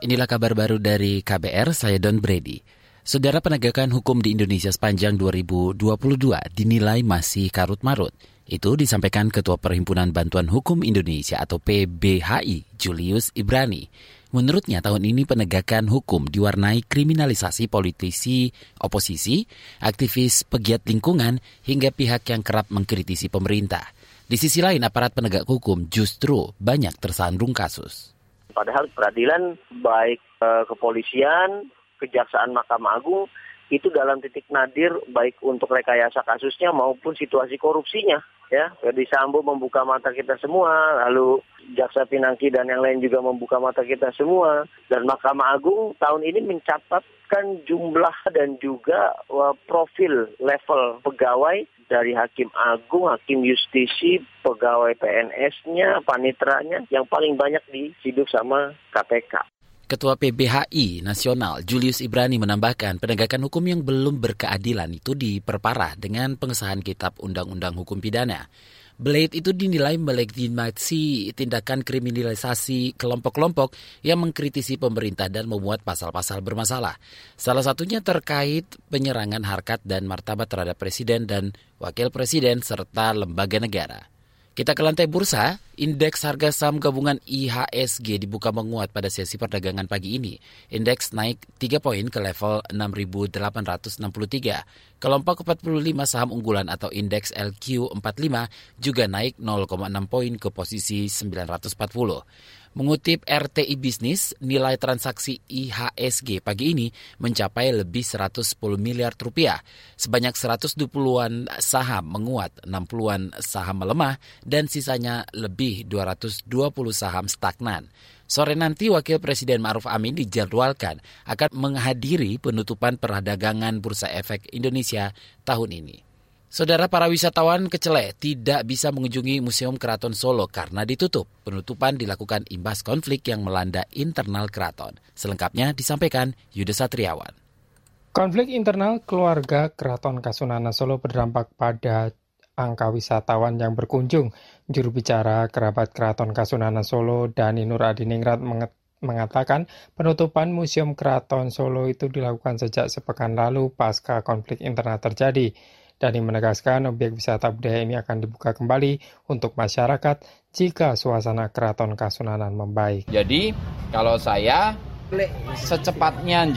Inilah kabar baru dari KBR, saya Don Brady. Saudara penegakan hukum di Indonesia sepanjang 2022 dinilai masih karut-marut. Itu disampaikan Ketua Perhimpunan Bantuan Hukum Indonesia atau PBHI, Julius Ibrani. Menurutnya tahun ini penegakan hukum diwarnai kriminalisasi politisi, oposisi, aktivis pegiat lingkungan, hingga pihak yang kerap mengkritisi pemerintah. Di sisi lain, aparat penegak hukum justru banyak tersandung kasus. Padahal peradilan baik eh, kepolisian, kejaksaan Mahkamah Agung itu dalam titik nadir baik untuk rekayasa kasusnya maupun situasi korupsinya ya. Ferdi Sambo membuka mata kita semua lalu jaksa pinangki dan yang lain juga membuka mata kita semua dan Mahkamah Agung tahun ini mencatatkan jumlah dan juga uh, profil level pegawai dari hakim agung, hakim justisi, pegawai PNS-nya, panitranya yang paling banyak disiduk sama KPK. Ketua PBHI Nasional Julius Ibrani menambahkan penegakan hukum yang belum berkeadilan itu diperparah dengan pengesahan Kitab Undang-Undang Hukum Pidana. Blade itu dinilai melegitimasi tindakan kriminalisasi kelompok-kelompok yang mengkritisi pemerintah dan memuat pasal-pasal bermasalah. Salah satunya terkait penyerangan harkat dan martabat terhadap presiden dan wakil presiden serta lembaga negara. Kita ke lantai bursa, indeks harga saham gabungan IHSG dibuka menguat pada sesi perdagangan pagi ini. Indeks naik 3 poin ke level 6.863. Kelompok 45 saham unggulan atau indeks LQ45 juga naik 0,6 poin ke posisi 940. Mengutip RTI Bisnis, nilai transaksi IHSG pagi ini mencapai lebih 110 miliar rupiah. Sebanyak 120-an saham menguat, 60-an saham melemah, dan sisanya lebih 220 saham stagnan. Sore nanti Wakil Presiden Ma'ruf Amin dijadwalkan akan menghadiri penutupan perdagangan Bursa Efek Indonesia tahun ini. Saudara para wisatawan kecele tidak bisa mengunjungi Museum Keraton Solo karena ditutup. Penutupan dilakukan imbas konflik yang melanda internal keraton. Selengkapnya disampaikan Yuda Satriawan. Konflik internal keluarga Keraton Kasunanan Solo berdampak pada angka wisatawan yang berkunjung. Juru bicara kerabat Keraton Kasunanan Solo, Dani Nur Adiningrat mengatakan penutupan Museum Keraton Solo itu dilakukan sejak sepekan lalu pasca konflik internal terjadi. Dani menegaskan objek wisata budaya ini akan dibuka kembali untuk masyarakat jika suasana keraton Kasunanan membaik. Jadi kalau saya secepatnya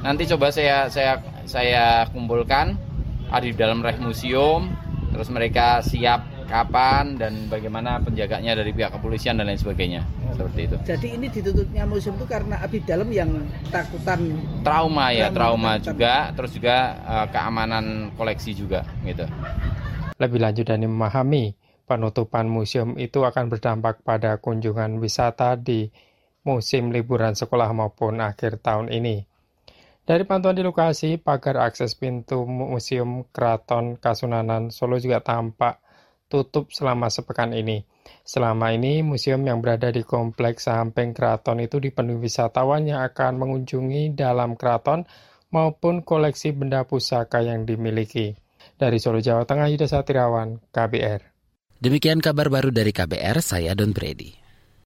nanti coba saya saya saya kumpulkan ada di dalam reh museum, terus mereka siap kapan dan bagaimana penjaganya dari pihak kepolisian dan lain sebagainya seperti itu. Jadi ini ditutupnya museum itu karena abdi dalam yang takutan trauma ya trauma, trauma juga terus juga uh, keamanan koleksi juga gitu. Lebih lanjut dan memahami penutupan museum itu akan berdampak pada kunjungan wisata di musim liburan sekolah maupun akhir tahun ini. Dari pantauan di lokasi, pagar akses pintu Museum Keraton Kasunanan Solo juga tampak tutup selama sepekan ini. Selama ini, museum yang berada di kompleks samping keraton itu dipenuhi wisatawan yang akan mengunjungi dalam keraton maupun koleksi benda pusaka yang dimiliki. Dari Solo, Jawa Tengah, Yuda Satirawan, KBR. Demikian kabar baru dari KBR, saya Don Brady.